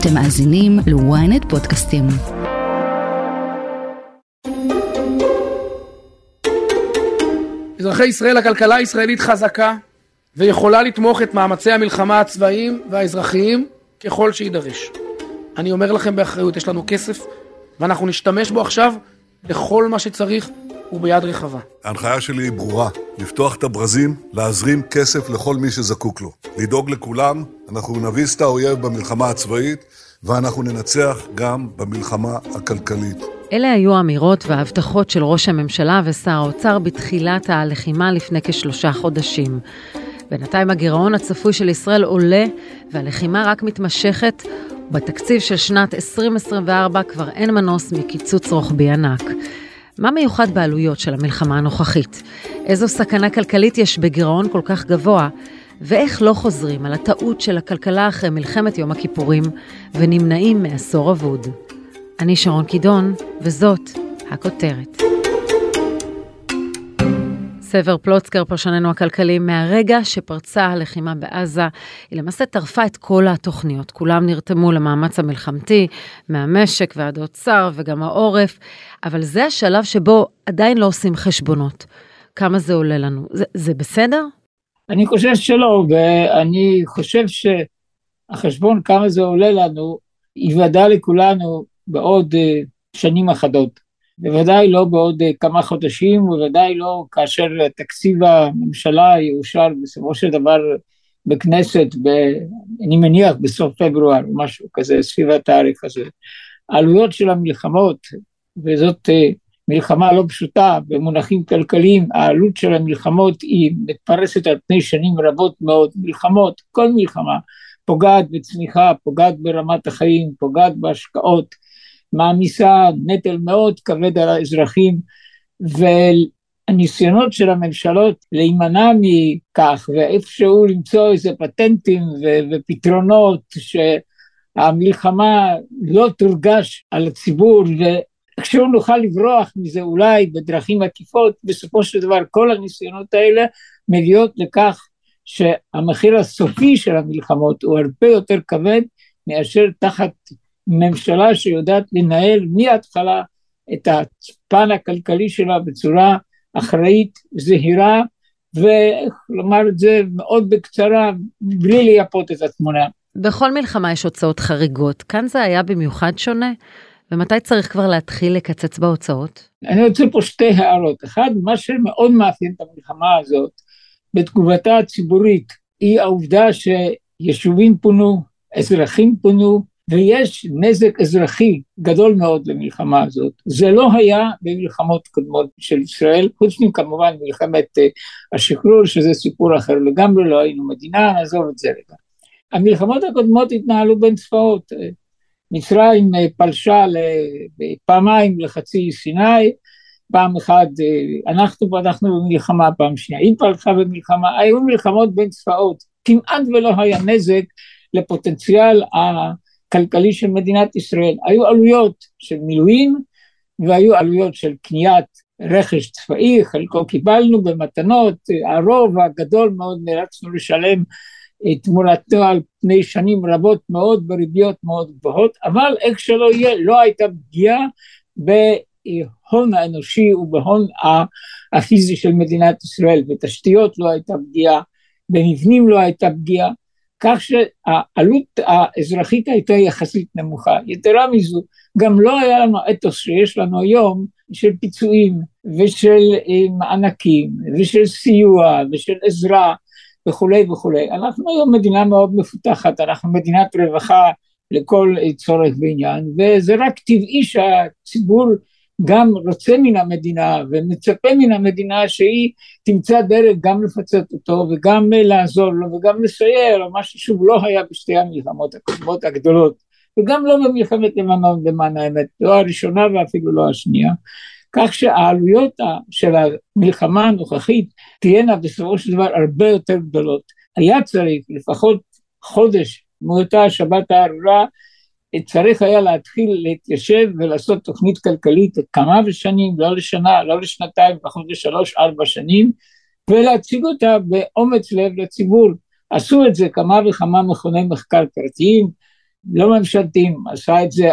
אתם מאזינים ל-ynet פודקאסטים. אזרחי ישראל, הכלכלה הישראלית חזקה ויכולה לתמוך את מאמצי המלחמה הצבאיים והאזרחיים ככל שיידרש. אני אומר לכם באחריות, יש לנו כסף ואנחנו נשתמש בו עכשיו לכל מה שצריך וביד רחבה. ההנחיה שלי היא ברורה, לפתוח את הברזים, להזרים כסף לכל מי שזקוק לו. לדאוג לכולם, אנחנו נביס את האויב במלחמה הצבאית, ואנחנו ננצח גם במלחמה הכלכלית. אלה היו האמירות וההבטחות של ראש הממשלה ושר האוצר בתחילת הלחימה לפני כשלושה חודשים. בינתיים הגירעון הצפוי של ישראל עולה והלחימה רק מתמשכת. בתקציב של שנת 2024 כבר אין מנוס מקיצוץ רוחבי ענק. מה מיוחד בעלויות של המלחמה הנוכחית? איזו סכנה כלכלית יש בגירעון כל כך גבוה? ואיך לא חוזרים על הטעות של הכלכלה אחרי מלחמת יום הכיפורים ונמנעים מעשור אבוד? אני שרון קידון, וזאת הכותרת. סבר פלוצקר, פרשננו הכלכלי, מהרגע שפרצה הלחימה בעזה, היא למעשה טרפה את כל התוכניות. כולם נרתמו למאמץ המלחמתי, מהמשק ועד האוצר וגם העורף, אבל זה השלב שבו עדיין לא עושים חשבונות. כמה זה עולה לנו? זה, זה בסדר? אני חושב שלא, ואני חושב שהחשבון כמה זה עולה לנו, ייוודע לכולנו בעוד אה, שנים אחדות. בוודאי לא בעוד אה, כמה חודשים, ובוודאי לא כאשר תקציב הממשלה יאושר בסופו של דבר בכנסת, ב, אני מניח בסוף פברואר, משהו כזה, סביב התאריך הזה. העלויות של המלחמות, וזאת אה, מלחמה לא פשוטה במונחים כלכליים, העלות של המלחמות היא מתפרסת על פני שנים רבות מאוד, מלחמות, כל מלחמה, פוגעת בצמיחה, פוגעת ברמת החיים, פוגעת בהשקעות, מעמיסה נטל מאוד כבד על האזרחים והניסיונות של הממשלות להימנע מכך ואיפשהו למצוא איזה פטנטים ו- ופתרונות שהמלחמה לא תורגש על הציבור ואיכשהו נוכל לברוח מזה אולי בדרכים עקיפות בסופו של דבר כל הניסיונות האלה מגיעות לכך שהמחיר הסופי של המלחמות הוא הרבה יותר כבד מאשר תחת ממשלה שיודעת לנהל מההתחלה את הפן הכלכלי שלה בצורה אחראית, זהירה, ואיך לומר את זה מאוד בקצרה, בלי לייפות את התמונה. בכל מלחמה יש הוצאות חריגות, כאן זה היה במיוחד שונה? ומתי צריך כבר להתחיל לקצץ בהוצאות? אני רוצה פה שתי הערות. אחד, מה שמאוד מאפיין את המלחמה הזאת, בתגובתה הציבורית, היא העובדה שיישובים פונו, אזרחים פונו, ויש נזק אזרחי גדול מאוד למלחמה הזאת. זה לא היה במלחמות קודמות של ישראל, חוץ מכמובן מלחמת אה, השחרור, שזה סיפור אחר לגמרי, לא היינו מדינה, נעזוב את זה רגע. המלחמות הקודמות התנהלו בין צבאות. אה, מצרים אה, פלשה פעמיים לחצי סיני, פעם אחת אנחנו פתחנו במלחמה, פעם שנייה היא פלחה במלחמה, היו מלחמות בין צבאות, כמעט ולא היה נזק לפוטנציאל הכלכלי של מדינת ישראל. היו עלויות של מילואים והיו עלויות של קניית רכש צבאי, חלקו קיבלנו במתנות, הרוב הגדול מאוד נאלצנו לשלם תמורתו על פני שנים רבות מאוד בריביות מאוד גבוהות, אבל איך שלא יהיה, לא הייתה פגיעה בהון האנושי ובהון הפיזי של מדינת ישראל, בתשתיות לא הייתה פגיעה, במבנים לא הייתה פגיעה, כך שהעלות האזרחית הייתה יחסית נמוכה. יתרה מזו, גם לא היה לנו אתוס שיש לנו היום של פיצויים ושל אה, מענקים ושל סיוע ושל עזרה וכולי וכולי. אנחנו היום מדינה מאוד מפותחת, אנחנו מדינת רווחה לכל צורך ועניין, וזה רק טבעי שהציבור גם רוצה מן המדינה ומצפה מן המדינה שהיא תמצא דרך גם לפצות אותו וגם לעזור לו וגם לסייע לו, מה ששוב לא היה בשתי המלחמות הקודמות הגדולות וגם לא במלחמת לבנון למען האמת, לא הראשונה ואפילו לא השנייה, כך שהעלויות של המלחמה הנוכחית תהיינה בסופו של דבר הרבה יותר גדולות. היה צריך לפחות חודש מאותה השבת הארורה צריך היה להתחיל להתיישב ולעשות תוכנית כלכלית כמה ושנים, לא לשנה, לא לשנתיים, פחות לשלוש, ארבע שנים, ולהציג אותה באומץ לב לציבור. עשו את זה כמה וכמה מכוני מחקר פרטיים, לא ממשלתיים, עשה את זה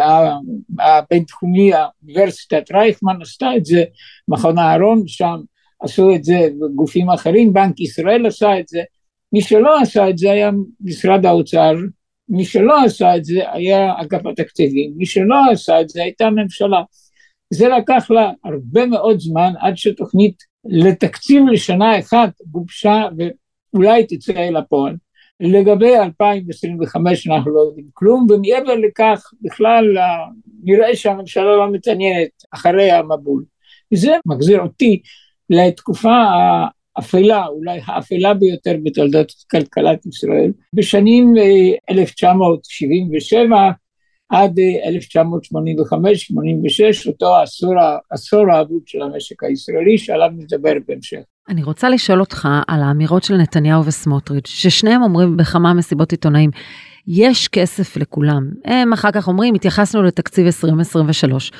הבינתחומי, האוניברסיטת רייכמן עשתה את זה, מכון אהרון שם עשו את זה, גופים אחרים, בנק ישראל עשה את זה, מי שלא עשה את זה היה משרד האוצר, מי שלא עשה את זה היה אגף התקציבים, מי שלא עשה את זה הייתה הממשלה. זה לקח לה הרבה מאוד זמן עד שתוכנית לתקציב לשנה אחת גובשה ואולי תצא אל הפועל. לגבי 2025 אנחנו לא יודעים כלום, ומעבר לכך בכלל נראה שהממשלה לא מתעניינת אחרי המבול. וזה מחזיר אותי לתקופה האפלה, אולי האפלה ביותר בתולדות כלכלת ישראל, בשנים 1977 אה, עד 1985-86, אה, אותו העשור, העשור האבוד של המשק הישראלי, שעליו נדבר בהמשך. אני רוצה לשאול אותך על האמירות של נתניהו וסמוטריץ', ששניהם אומרים בכמה מסיבות עיתונאים, יש כסף לכולם. הם אחר כך אומרים, התייחסנו לתקציב 2023.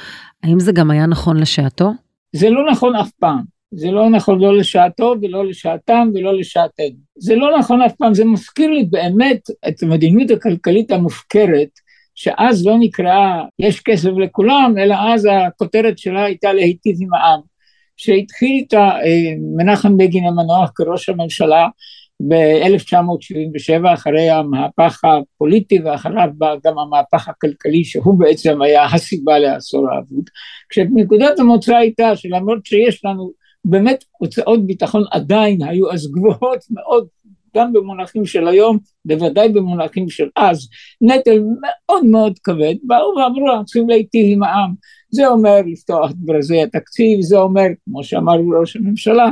האם זה גם היה נכון לשעתו? זה לא נכון אף פעם. זה לא נכון לא לשעתו ולא לשעתם ולא לשעתנו. זה לא נכון אף פעם, זה מזכיר לי באמת את המדיניות הכלכלית המופקרת, שאז לא נקראה יש כסף לכולם, אלא אז הכותרת שלה הייתה להיטיב עם העם. שהתחיל איתה אה, מנחם בגין המנוח כראש הממשלה ב-1977 אחרי המהפך הפוליטי ואחריו בא גם המהפך הכלכלי שהוא בעצם היה הסיבה לעשור האבוד כשנקודת המוצא הייתה שלמרות שיש לנו באמת הוצאות ביטחון עדיין היו אז גבוהות מאוד גם במונחים של היום, בוודאי במונחים של אז, נטל מאוד מאוד כבד, באו ואמרו אנחנו צריכים להיטיב עם העם, זה אומר לפתוח את ברזי התקציב, זה אומר, כמו שאמר ראש הממשלה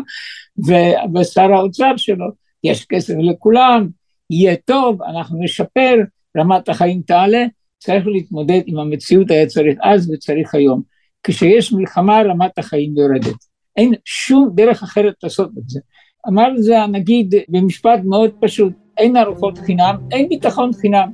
ו- ושר האוצר שלו, יש כסף לכולם, יהיה טוב, אנחנו נשפר, רמת החיים תעלה, צריך להתמודד עם המציאות היה צריך אז וצריך היום. כשיש מלחמה רמת החיים יורדת. אין שום דרך אחרת לעשות את זה. אמר את זה הנגיד במשפט מאוד פשוט, אין ארוחות חינם, אין ביטחון חינם.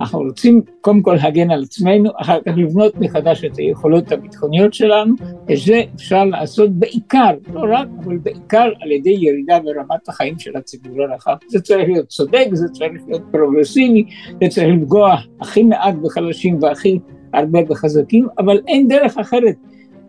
אנחנו רוצים קודם כל להגן על עצמנו, אחר כך לבנות מחדש את היכולות הביטחוניות שלנו, את זה אפשר לעשות בעיקר, לא רק, אבל בעיקר על ידי ירידה ברמת החיים של הציבור הרחב. זה צריך להיות צודק, זה צריך להיות פרוגרסיבי, זה צריך לפגוע הכי מעט בחלשים והכי הרבה בחזקים, אבל אין דרך אחרת.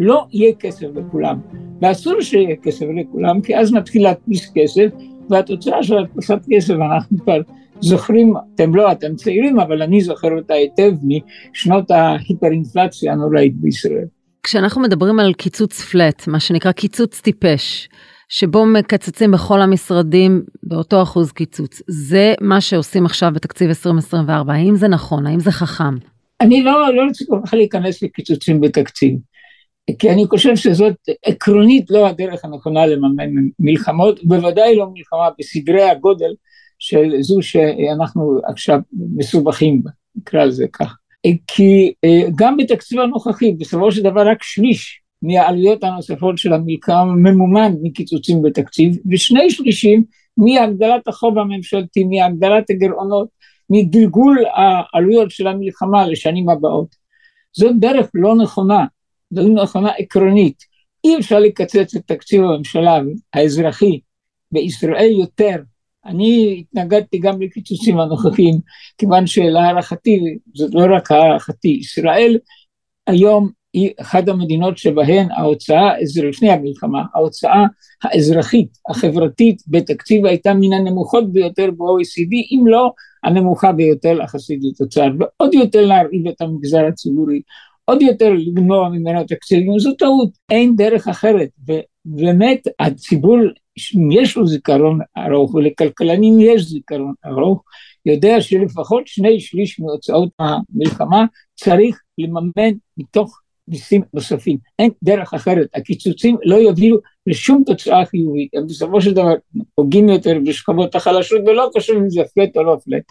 לא יהיה כסף לכולם, ואסור שיהיה כסף לכולם, כי אז מתחיל להדפיס כסף, והתוצאה של הדפסת כסף, אנחנו כבר זוכרים, אתם לא, אתם צעירים, אבל אני זוכר אותה היטב משנות ההיפר-אינפלציה הנוראית בישראל. כשאנחנו מדברים על קיצוץ פלט, מה שנקרא קיצוץ טיפש, שבו מקצצים בכל המשרדים באותו אחוז קיצוץ, זה מה שעושים עכשיו בתקציב 2024, האם זה נכון, האם זה חכם? אני לא, לא רוצה כל כך להיכנס לקיצוצים בתקציב. כי אני חושב שזאת עקרונית לא הדרך הנכונה לממן מלחמות, בוודאי לא מלחמה בסדרי הגודל של זו שאנחנו עכשיו מסובכים בה, נקרא לזה כך. כי אה, גם בתקציב הנוכחי, בסופו של דבר רק שליש מהעלויות הנוספות של המלחמה ממומן מקיצוצים בתקציב, ושני שלישים מהגדלת החוב הממשלתי, מהגדלת הגירעונות, מגלגול העלויות של המלחמה לשנים הבאות. זאת דרך לא נכונה. זו נכונה עקרונית. אי אפשר לקצץ את תקציב הממשלה האזרחי בישראל יותר. אני התנגדתי גם לקיצוצים הנוכחיים, כיוון שלהערכתי, זאת לא רק הערכתי, ישראל היום היא אחת המדינות שבהן ההוצאה, לפני המלחמה, ההוצאה האזרחית, החברתית בתקציב הייתה מן הנמוכות ביותר ב-OECD, אם לא הנמוכה ביותר יחסית לתוצר, ועוד יותר להרעיב את המגזר הציבורי, עוד יותר למנוע ממנו תקציבים, זו טעות, אין דרך אחרת. ובאמת הציבור, יש לו זיכרון ארוך, ולכלכלנים יש זיכרון ארוך, יודע שלפחות שני שליש מהוצאות המלחמה צריך לממן מתוך מיסים נוספים. אין דרך אחרת, הקיצוצים לא יובילו לשום תוצאה חיובית, הם בסופו של דבר פוגעים יותר בשכבות החלשות, ולא חשוב אם זה פלט או לא פלט.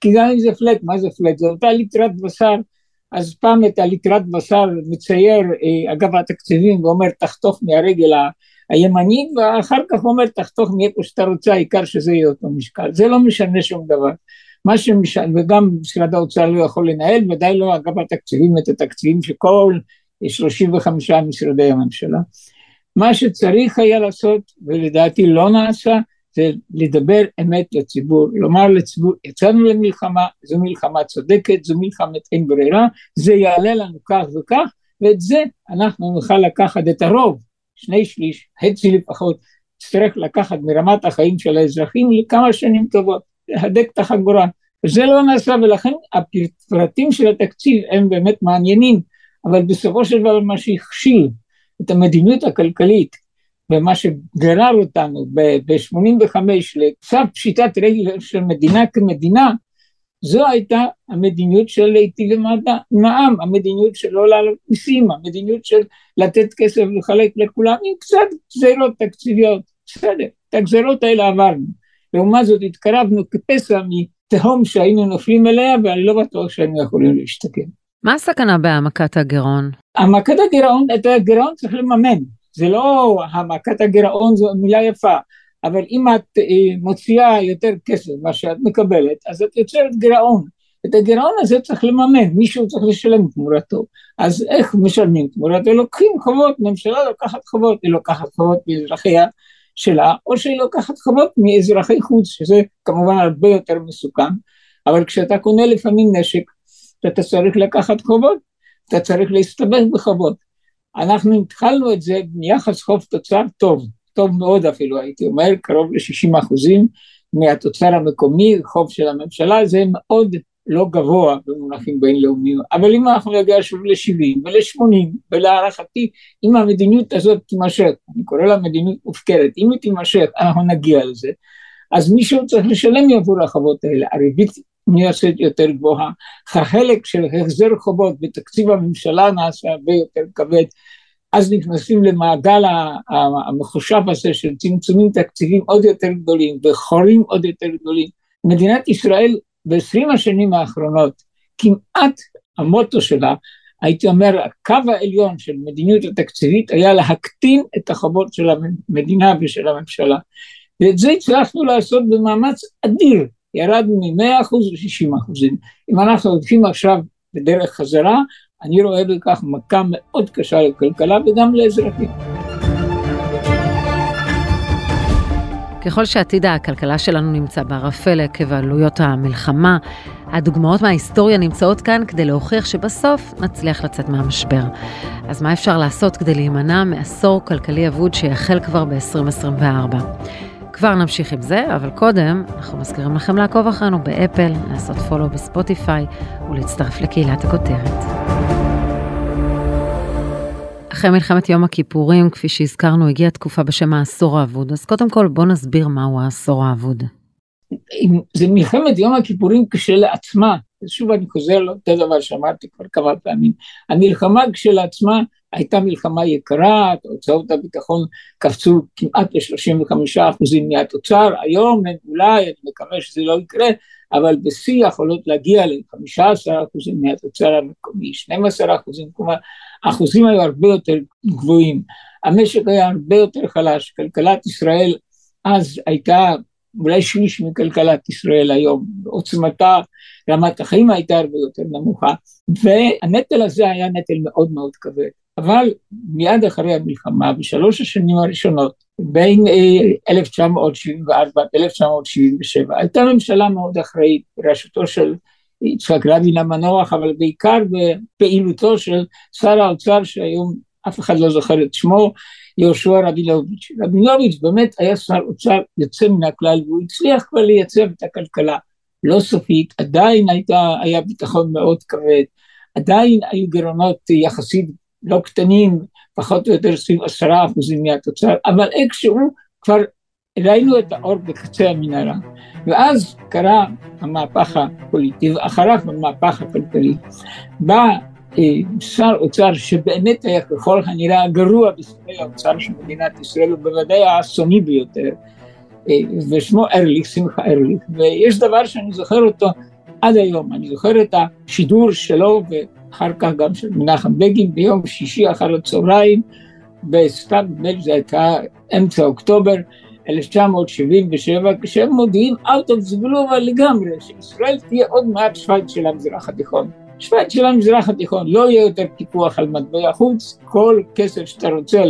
כי גם אם זה פלט, מה זה פלט? זה אותה ליטרת בשר אז פעם את הליטרת בשר מצייר אה, אגב התקציבים ואומר תחתוך מהרגל הימנית ואחר כך אומר תחתוך מאיפה שאתה רוצה העיקר שזה יהיה אותו משקל. זה לא משנה שום דבר. מה שמשנה וגם משרד האוצר לא יכול לנהל ודאי לא אגב התקציבים את התקציבים של כל 35 משרדי הממשלה. מה שצריך היה לעשות ולדעתי לא נעשה זה לדבר אמת לציבור, לומר לציבור, יצאנו למלחמה, זו מלחמה צודקת, זו מלחמת אין ברירה, זה יעלה לנו כך וכך, ואת זה אנחנו נוכל לקחת את הרוב, שני שליש, חצי לפחות, נצטרך לקחת מרמת החיים של האזרחים לכמה שנים טובות, להדק את החגורה. וזה לא נעשה, ולכן הפרטים של התקציב הם באמת מעניינים, אבל בסופו של דבר מה שהכשיל את המדיניות הכלכלית ומה שגרר אותנו ב-85 לצו פשיטת רגל של מדינה כמדינה, זו הייתה המדיניות של להיטיב עם העם, המדיניות של לא לעלות מיסים, המדיניות של לתת כסף לחלק לכולם עם קצת גזירות תקציביות, בסדר, את הגזירות האלה עברנו. לעומת זאת התקרבנו כפסע מתהום שהיינו נופלים אליה ואני לא בטוח שהיינו יכולים להשתקם. מה הסכנה בהעמקת הגירעון? העמקת הגירעון, את הגירעון צריך לממן, זה לא העמקת הגירעון זו מילה יפה, אבל אם את אה, מוציאה יותר כסף ממה שאת מקבלת, אז את יוצרת גירעון. את הגירעון הזה צריך לממן, מישהו צריך לשלם תמורתו. אז איך משלמים תמורתו? לוקחים חובות, ממשלה לוקחת חובות, היא לוקחת חובות מאזרחיה שלה, או שהיא לוקחת חובות מאזרחי חוץ, שזה כמובן הרבה יותר מסוכן, אבל כשאתה קונה לפעמים נשק, אתה צריך לקחת חובות, אתה צריך להסתבך בחובות. אנחנו התחלנו את זה מיחס חוב תוצר טוב, טוב מאוד אפילו הייתי אומר, קרוב ל-60 אחוזים מהתוצר המקומי, חוב של הממשלה, זה מאוד לא גבוה במונחים בינלאומיים, אבל אם אנחנו נגיע שוב ל-70 ול-80 ולהערכתי אם המדיניות הזאת תימשך, אני קורא לה מדיניות מופקרת, אם היא תימשך אנחנו נגיע לזה, אז מישהו צריך לשלם עבור החובות האלה, הריבית נעשית יותר גבוהה, החלק של החזר חובות בתקציב הממשלה נעשה הרבה יותר כבד, אז נכנסים למעגל המחושב הזה של צמצומים תקציביים עוד יותר גדולים וחורים עוד יותר גדולים. מדינת ישראל בעשרים השנים האחרונות כמעט המוטו שלה הייתי אומר הקו העליון של מדיניות התקציבית היה להקטין את החובות של המדינה ושל הממשלה. ואת זה הצלחנו לעשות במאמץ אדיר ירדנו מ-100% ל-60 אחוזים. אם אנחנו הולכים עכשיו בדרך חזרה, אני רואה בכך מכה מאוד קשה לכלכלה וגם לאזרחים. ככל שעתיד הכלכלה שלנו נמצא בערפל עקב עלויות המלחמה, הדוגמאות מההיסטוריה נמצאות כאן כדי להוכיח שבסוף נצליח לצאת מהמשבר. אז מה אפשר לעשות כדי להימנע מעשור כלכלי אבוד שיחל כבר ב-2024? כבר נמשיך עם זה, אבל קודם אנחנו מזכירים לכם לעקוב אחרינו באפל, לעשות פולו בספוטיפיי ולהצטרף לקהילת הכותרת. אחרי מלחמת יום הכיפורים, כפי שהזכרנו, הגיעה תקופה בשם העשור האבוד, אז קודם כל בוא נסביר מהו העשור האבוד. זה מלחמת יום הכיפורים כשלעצמה, שוב אני חוזר לאותו דבר שאמרתי כבר כמה פעמים, המלחמה כשלעצמה הייתה מלחמה יקרה, הוצאות הביטחון קפצו כמעט ל-35% מהתוצר, היום אולי, אני מקווה שזה לא יקרה, אבל בשיא יכולות להגיע ל-15% מהתוצר המקומי, 12%, כלומר האחוזים היו הרבה יותר גבוהים, המשק היה הרבה יותר חלש, כלכלת ישראל אז הייתה אולי שליש מכלכלת ישראל היום, עוצמתה, רמת החיים הייתה הרבה יותר נמוכה, והנטל הזה היה נטל מאוד מאוד כבד. אבל מיד אחרי המלחמה, בשלוש השנים הראשונות, בין 1974 ל-1977, הייתה ממשלה מאוד אחראית בראשותו של יצחק רבין המנוח, אבל בעיקר בפעילותו של שר האוצר שהיום אף אחד לא זוכר את שמו, יהושע רבינוביץ'. רבינוביץ' באמת היה שר אוצר יוצא מן הכלל והוא הצליח כבר לייצב את הכלכלה לא סופית, עדיין הייתה, היה ביטחון מאוד כבד, עדיין היו גירעונות יחסית לא קטנים, פחות או יותר סביב עשרה אחוזים מהתוצר, אבל איכשהו כבר ראינו את האור בקצה המנהרה. ואז קרה המהפך הפוליטי, ואחריו המהפך הכלכלי. בא אה, שר אוצר שבאמת היה ככל הנראה הגרוע בספרי האוצר של מדינת ישראל, ובוודאי האסוני ביותר, אה, ושמו ארליך, שמחה ארליך, ויש דבר שאני זוכר אותו עד היום, אני זוכר את השידור שלו ואחר כך גם של מנחם בגין ביום שישי אחר הצהריים בסתיו, נדמה לי זה הייתה אמצע אוקטובר 1977, כשהם מודיעים out of the blue לגמרי, שישראל תהיה עוד מעט שווייץ של המזרח התיכון. שווייץ של המזרח התיכון, לא יהיה יותר פיקוח על מטבע חוץ, כל כסף שאתה רוצה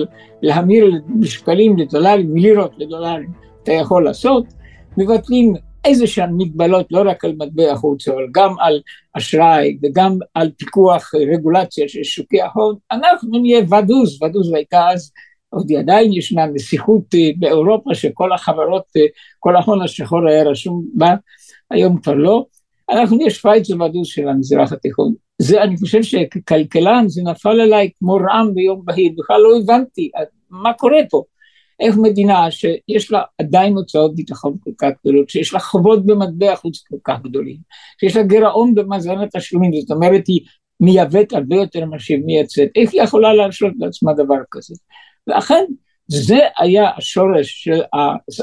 להמיר משקלים לדולרים, מלירות לדולרים, אתה יכול לעשות, מבטלים איזה שהן מגבלות לא רק על מטבע חוץ, אבל גם על אשראי וגם על פיקוח רגולציה של שוקי ההון, אנחנו נהיה ודוז, ודוז הייתה אז, עוד עדיין ישנה נסיכות אה, באירופה שכל החברות, אה, כל ההון השחור היה רשום בה, היום כבר לא, אנחנו נהיה שווייץ ודוז של המזרח התיכון. זה, אני חושב שככלכלן זה נפל עליי כמו רעם ביום בהיר, בכלל לא הבנתי מה קורה פה. איך מדינה שיש לה עדיין הוצאות ביטחון כל כך גדולות, שיש לה חובות במטבע חוץ כל כך גדולים, שיש לה גירעון במאזן התשלומים, זאת אומרת היא מייבאת הרבה יותר ממה שהיא מייצאת, איך היא יכולה להרשות לעצמה דבר כזה? ואכן זה היה השורש של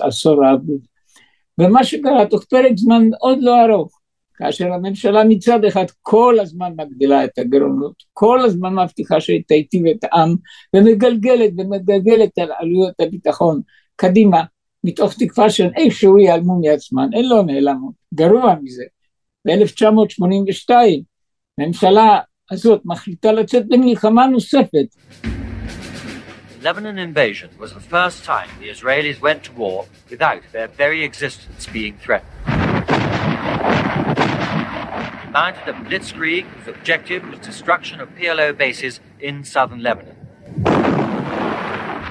העשור האבוד. ומה שקרה תוך פרק זמן מאוד לא ארוך, כאשר הממשלה מצד אחד כל הזמן מגדילה את הגירעונות, כל הזמן מבטיחה שהיא תיטיב את העם, ומגלגלת ומגלגלת על עלויות הביטחון קדימה, מתוך תקווה שהן איכשהו ייעלמו מעצמן, הן לא נעלמות, גרוע מזה. ב-1982 הממשלה הזאת מחליטה לצאת למלחמה נוספת. Lebanon invasion was the first time the Israelis went to war without their very existence being threatened. Mounted a blitzkrieg whose objective was destruction of PLO bases in southern Lebanon.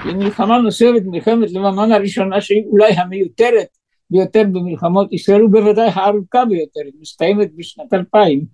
למלחמה נוספת, מלחמת לבנון הראשונה שהיא אולי המיותרת ביותר במלחמות ישראל ובוודאי הארוכה ביותר, היא מסתיימת בשנת 2000,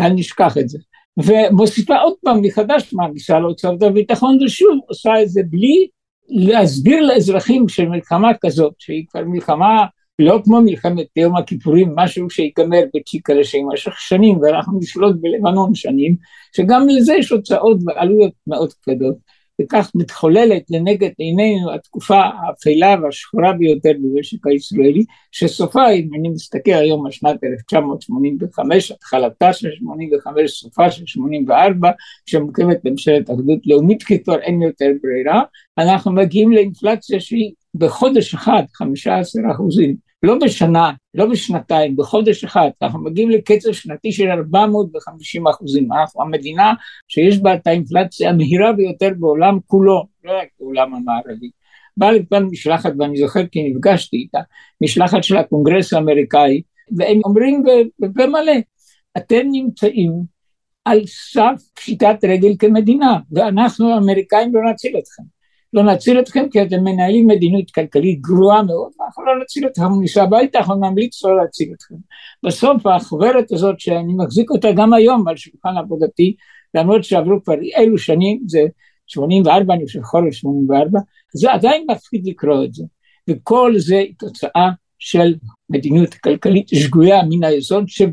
אל נשכח את זה. ומוסיפה עוד פעם מחדש מעמיסה על הוצאות הביטחון ושוב עושה את זה בלי להסביר לאזרחים של מלחמה כזאת שהיא כבר מלחמה לא כמו מלחמת יום הכיפורים, משהו שיגמר בצ'יקלה שיימשך שנים ואנחנו נשלוט בלבנון שנים, שגם לזה יש הוצאות ועלויות מאוד כבדות. וכך מתחוללת לנגד עינינו התקופה האפלה והשחורה ביותר במשק הישראלי, שסופה, אם אני מסתכל היום על שנת 1985, התחלתה של 85, סופה של 84, שמוקמת ממשלת אחדות לאומית, כי כבר אין יותר ברירה, אנחנו מגיעים לאינפלציה שהיא בחודש אחד 15 אחוזים, לא בשנה, לא בשנתיים, בחודש אחד, אנחנו מגיעים לקצב שנתי של 450 אחוזים, אנחנו המדינה שיש בה את האינפלציה המהירה ביותר בעולם כולו, לא רק בעולם המערבי. באה לכאן משלחת, ואני זוכר כי נפגשתי איתה, משלחת של הקונגרס האמריקאי, והם אומרים בפה מלא, אתם נמצאים על סף פשיטת רגל כמדינה, ואנחנו האמריקאים לא נציל אתכם. לא נציל אתכם כי אתם מנהלים מדיניות כלכלית גרועה מאוד, אנחנו לא נציל אתכם, ניסע הביתה, אנחנו נמליץ לא להציל אתכם. בסוף החוברת הזאת שאני מחזיק אותה גם היום על שולחן עבודתי, למרות שעברו כבר אילו שנים, זה 84, אני חושב חורף 84, זה עדיין מפחיד לקרוא את זה. וכל זה תוצאה של מדיניות כלכלית שגויה מן היסוד, שב...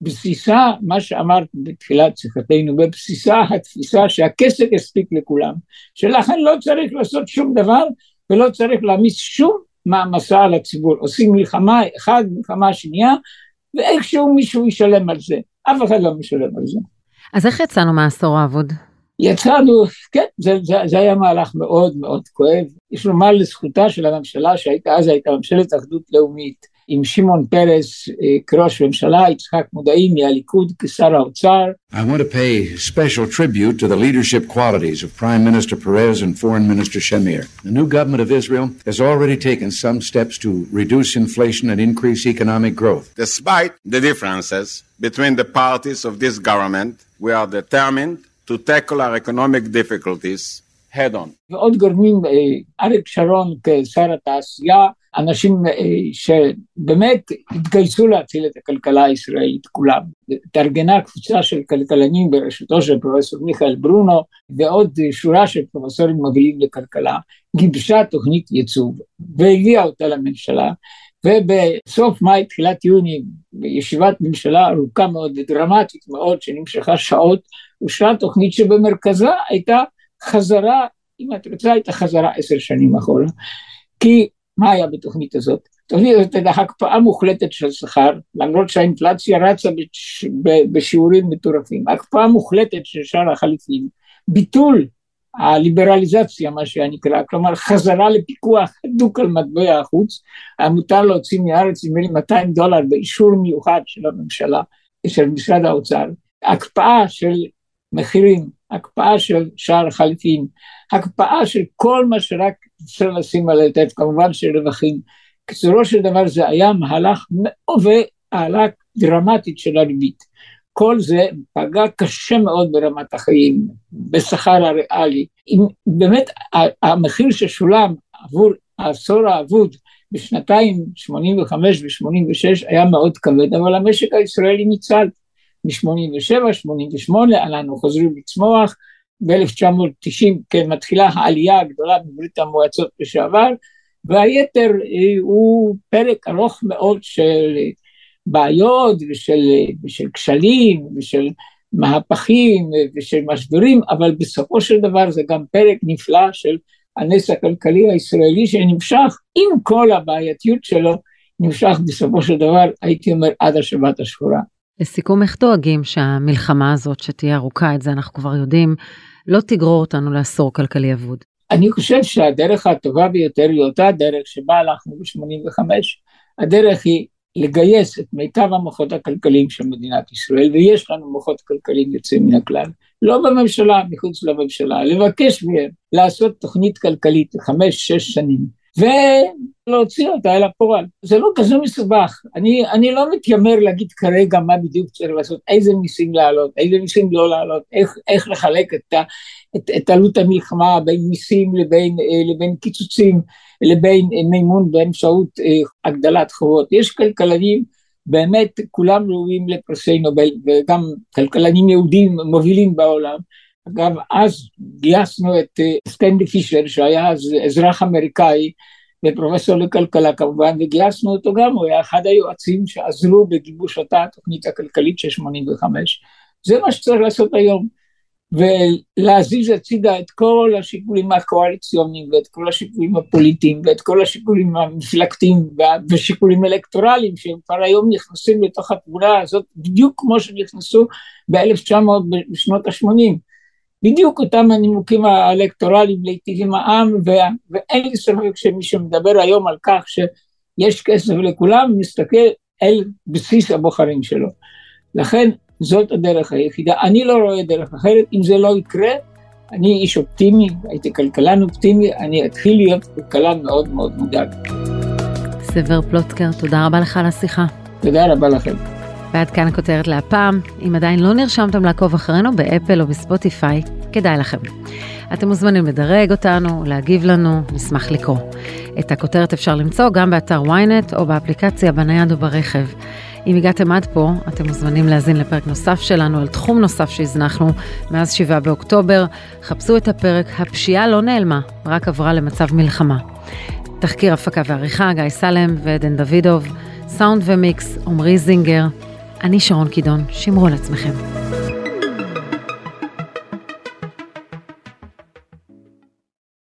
בבסיסה, מה שאמרת בתחילת שיחתנו, בבסיסה התפיסה שהכסף יספיק לכולם, שלכן לא צריך לעשות שום דבר ולא צריך להעמיס שום מעמסה על הציבור, עושים מלחמה אחת, מלחמה שנייה, ואיכשהו מישהו ישלם על זה, אף אחד לא משלם על זה. אז איך יצאנו מהעשור האבוד? יצאנו, כן, זה, זה, זה היה מהלך מאוד מאוד כואב. יש לומר לזכותה של הממשלה שהייתה אז הייתה ממשלת אחדות לאומית, עם שמעון פרס כראש ממשלה, יצחק מודעי מהליכוד כשר האוצר. I want to pay special tribute to the leadership qualities of Prime Minister Perez and Foreign Minister Shamir. The new government of Israel has already taken some steps to reduce inflation and increase economic growth. Despite the differences between the parties of this government, we are determined to tackle our economic difficulties head on. ועוד גורמים, אריק שרון כשר התעשייה, אנשים שבאמת התגייסו להציל את הכלכלה הישראלית כולם. התארגנה קבוצה של כלכלנים בראשותו של פרופסור מיכאל ברונו ועוד שורה של פרופסורים מובילים לכלכלה, גיבשה תוכנית ייצוב והביאה אותה לממשלה ובסוף מאי, תחילת יוני, בישיבת ממשלה ארוכה מאוד ודרמטית מאוד שנמשכה שעות, אושרה תוכנית שבמרכזה הייתה חזרה, אם את רוצה, הייתה חזרה עשר שנים אחורה. כי מה היה בתוכנית הזאת? התוכנית הזאת הייתה הקפאה מוחלטת של שכר, למרות שהאינפלציה רצה בש... בשיעורים מטורפים, הקפאה מוחלטת של שאר החליפים, ביטול הליברליזציה, מה שנקרא, כלומר חזרה לפיקוח הדוק על מטבע החוץ, היה מותר להוציא מארץ נדמה לי 200 דולר באישור מיוחד של הממשלה, של משרד האוצר, הקפאה של מחירים הקפאה של שער החליפין, הקפאה של כל מה שרק אפשר לשים על היטב, כמובן של רווחים. קיצורו של דבר זה היה מהלך והעלה דרמטית של הריבית. כל זה פגע קשה מאוד ברמת החיים, בשכר הריאלי. אם באמת המחיר ששולם עבור העשור האבוד בשנתיים 85 ו-86 היה מאוד כבד, אבל המשק הישראלי ניצל. מ-87, 88, אנחנו חוזרים לצמוח, ב-1990 כן מתחילה העלייה הגדולה בברית המועצות לשעבר, והיתר אה, הוא פרק ארוך מאוד של בעיות ושל, ושל כשלים ושל מהפכים ושל משברים, אבל בסופו של דבר זה גם פרק נפלא של הנס הכלכלי הישראלי שנמשך עם כל הבעייתיות שלו, נמשך בסופו של דבר, הייתי אומר, עד השבת השחורה. לסיכום, איך דואגים שהמלחמה הזאת, שתהיה ארוכה, את זה אנחנו כבר יודעים, לא תגרור אותנו לעשור כלכלי אבוד? אני חושב שהדרך הטובה ביותר היא אותה דרך שבה הלכנו ב-85. הדרך היא לגייס את מיטב המוחות הכלכליים של מדינת ישראל, ויש לנו מוחות כלכליים יוצאים מן הכלל, לא בממשלה, מחוץ לממשלה, לבקש מהם לעשות תוכנית כלכלית לחמש-שש שנים, ולהוציא אותה אל הפועל. זה לא כזה מסובך, אני, אני לא מתיימר להגיד כרגע מה בדיוק צריך לעשות, איזה מיסים להעלות, איזה מיסים לא להעלות, איך, איך לחלק את, את, את עלות המלחמה בין מיסים לבין, אה, לבין קיצוצים, לבין אה, מימון באמצעות אה, הגדלת חובות. יש כלכלנים באמת כולם ראויים לפרסי נובל וגם כלכלנים יהודים מובילים בעולם אגב, אז גייסנו את אה, סטנדי פישר, שהיה אז אזרח אמריקאי, ופרופסור לכלכלה כמובן, וגייסנו אותו גם, הוא היה אחד היועצים שעזרו בגיבוש אותה התוכנית הכלכלית של 85. זה מה שצריך לעשות היום, ולהזיז הצידה את כל השיקולים הקואליציוניים, ואת כל השיקולים הפוליטיים, ואת כל השיקולים המפלגתיים, ושיקולים אלקטורליים, שהם כבר היום נכנסים לתוך התמונה הזאת, בדיוק כמו שנכנסו ב-1900 בשנות ה-80. בדיוק אותם הנימוקים האלקטורליים להיטיב עם העם, ואין לי ספק שמי שמדבר היום על כך שיש כסף לכולם, מסתכל אל בסיס הבוחרים שלו. לכן זאת הדרך היחידה. אני לא רואה דרך אחרת, אם זה לא יקרה, אני איש אופטימי, הייתי כלכלן אופטימי, אני אתחיל להיות כלכלן מאוד מאוד מודאג. סבר פלוטקר, תודה רבה לך על השיחה. תודה רבה לכם. ועד כאן הכותרת להפעם. אם עדיין לא נרשמתם לעקוב אחרינו באפל או בספוטיפיי, כדאי לכם. אתם מוזמנים לדרג אותנו, להגיב לנו, נשמח לקרוא. את הכותרת אפשר למצוא גם באתר ynet או באפליקציה בנייד או ברכב. אם הגעתם עד פה, אתם מוזמנים להאזין לפרק נוסף שלנו על תחום נוסף שהזנחנו מאז 7 באוקטובר. חפשו את הפרק "הפשיעה לא נעלמה, רק עברה למצב מלחמה". תחקיר הפקה ועריכה, גיא סלם ועדן דוידוב, סאונד ומיקס, עמרי זינגר. אני שרון קידון, שמרו על עצמכם.